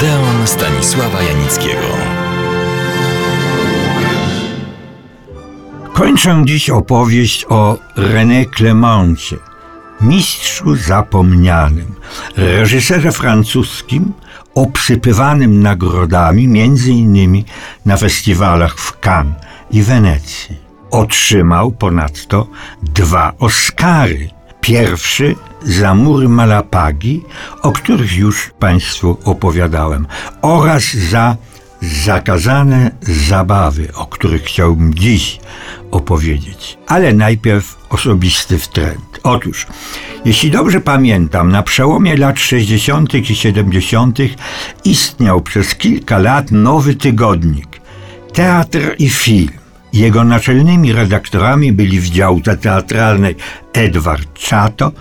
Odeon Stanisława Janickiego. Kończę dziś opowieść o René Clemencie, mistrzu zapomnianym, reżyserze francuskim, obsypywanym nagrodami, innymi na festiwalach w Cannes i Wenecji. Otrzymał ponadto dwa Oscary. Pierwszy za mury Malapagi, o których już Państwu opowiadałem, oraz za zakazane zabawy, o których chciałbym dziś opowiedzieć. Ale najpierw osobisty wtręt. Otóż, jeśli dobrze pamiętam, na przełomie lat 60. i 70. istniał przez kilka lat nowy tygodnik Teatr i Film. Jego naczelnymi redaktorami byli w działce teatralnej Edward Czato,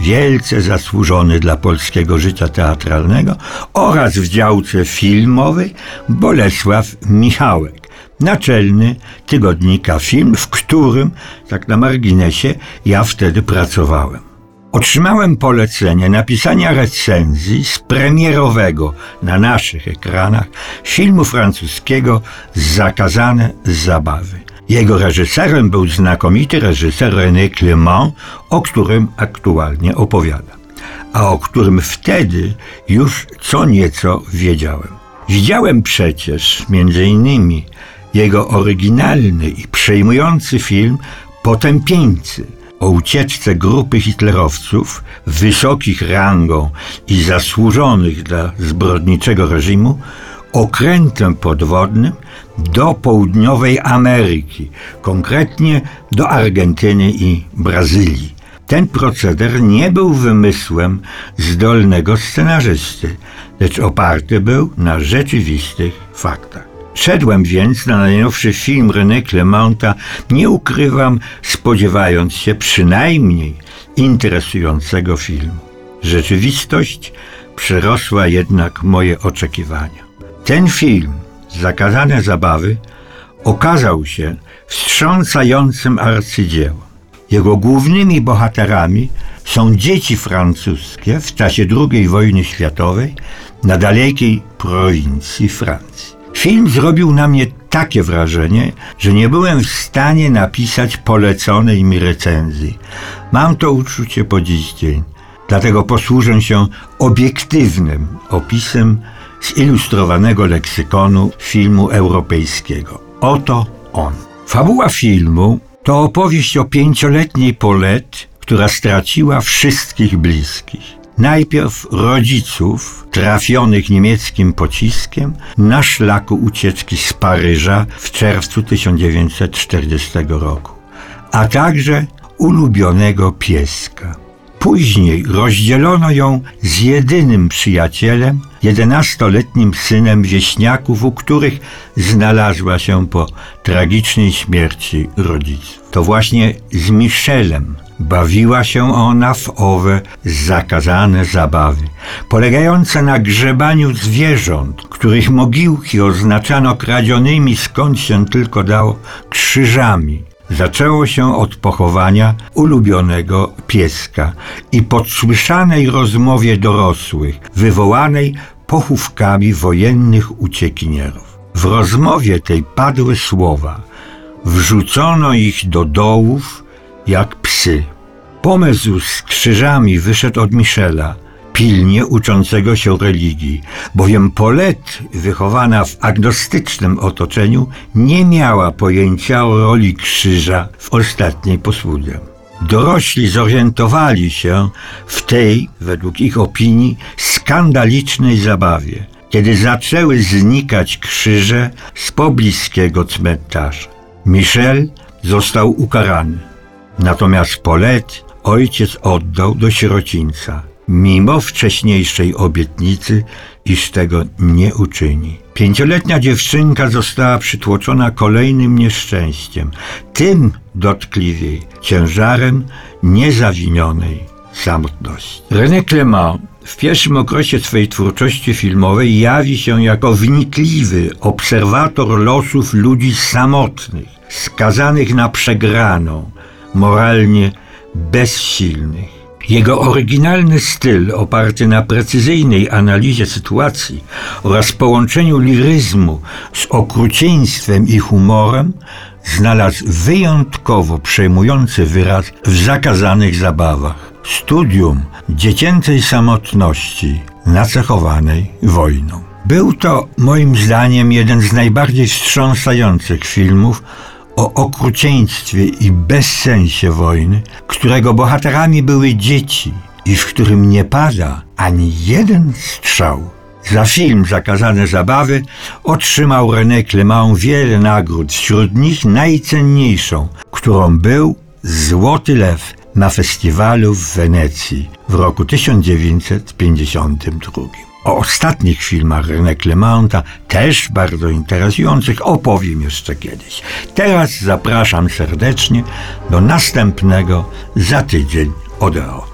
wielce zasłużony dla polskiego życia teatralnego, oraz w działce filmowej Bolesław Michałek, naczelny tygodnika Film, w którym, tak na marginesie, ja wtedy pracowałem. Otrzymałem polecenie napisania recenzji z premierowego na naszych ekranach filmu francuskiego Zakazane zabawy. Jego reżyserem był znakomity reżyser René Clément, o którym aktualnie opowiadam, a o którym wtedy już co nieco wiedziałem. Widziałem przecież między innymi jego oryginalny i przejmujący film Potępieńcy – o ucieczce grupy hitlerowców wysokich rangą i zasłużonych dla zbrodniczego reżimu okrętem podwodnym do południowej Ameryki, konkretnie do Argentyny i Brazylii. Ten proceder nie był wymysłem zdolnego scenarzysty, lecz oparty był na rzeczywistych faktach. Szedłem więc na najnowszy film René Clementa, nie ukrywam, spodziewając się przynajmniej interesującego filmu. Rzeczywistość przerosła jednak moje oczekiwania. Ten film, Zakazane Zabawy, okazał się wstrząsającym arcydziełem. Jego głównymi bohaterami są dzieci francuskie w czasie II wojny światowej na dalekiej prowincji Francji. Film zrobił na mnie takie wrażenie, że nie byłem w stanie napisać poleconej mi recenzji. Mam to uczucie po dziś dzień, dlatego posłużę się obiektywnym opisem zilustrowanego leksykonu filmu europejskiego. Oto on. Fabuła filmu to opowieść o pięcioletniej Polet, która straciła wszystkich bliskich. Najpierw rodziców trafionych niemieckim pociskiem na szlaku ucieczki z Paryża w czerwcu 1940 roku, a także ulubionego pieska. Później rozdzielono ją z jedynym przyjacielem, jedenastoletnim synem wieśniaków, u których znalazła się po tragicznej śmierci rodziców. To właśnie z Michelem bawiła się ona w owe zakazane zabawy, polegające na grzebaniu zwierząt, których mogiłki oznaczano kradzionymi skąd się tylko dało krzyżami. Zaczęło się od pochowania ulubionego pieska i podsłyszanej rozmowie dorosłych, wywołanej pochówkami wojennych uciekinierów. W rozmowie tej padły słowa: Wrzucono ich do dołów jak psy. Pomysł z krzyżami wyszedł od Michela, pilnie uczącego się religii, bowiem Polet, wychowana w agnostycznym otoczeniu, nie miała pojęcia o roli krzyża w ostatniej posłudze. Dorośli zorientowali się w tej, według ich opinii, skandalicznej zabawie, kiedy zaczęły znikać krzyże z pobliskiego cmentarza. Michel został ukarany. Natomiast Polet ojciec oddał do sierocińca, mimo wcześniejszej obietnicy, iż tego nie uczyni. Pięcioletnia dziewczynka została przytłoczona kolejnym nieszczęściem, tym dotkliwiej ciężarem niezawinionej samotności. René Clément w pierwszym okresie swojej twórczości filmowej jawi się jako wnikliwy obserwator losów ludzi samotnych, skazanych na przegraną, moralnie bezsilnych. Jego oryginalny styl, oparty na precyzyjnej analizie sytuacji oraz połączeniu liryzmu z okrucieństwem i humorem, znalazł wyjątkowo przejmujący wyraz w zakazanych zabawach. Studium dziecięcej samotności nacechowanej wojną. Był to moim zdaniem jeden z najbardziej wstrząsających filmów o okrucieństwie i bezsensie wojny, którego bohaterami były dzieci i w którym nie pada ani jeden strzał. Za film Zakazane Zabawy otrzymał René Clément wiele nagród, wśród nich najcenniejszą, którą był Złoty Lew na festiwalu w Wenecji w roku 1952. O ostatnich filmach René Clementa, też bardzo interesujących, opowiem jeszcze kiedyś. Teraz zapraszam serdecznie do następnego za tydzień Odeo.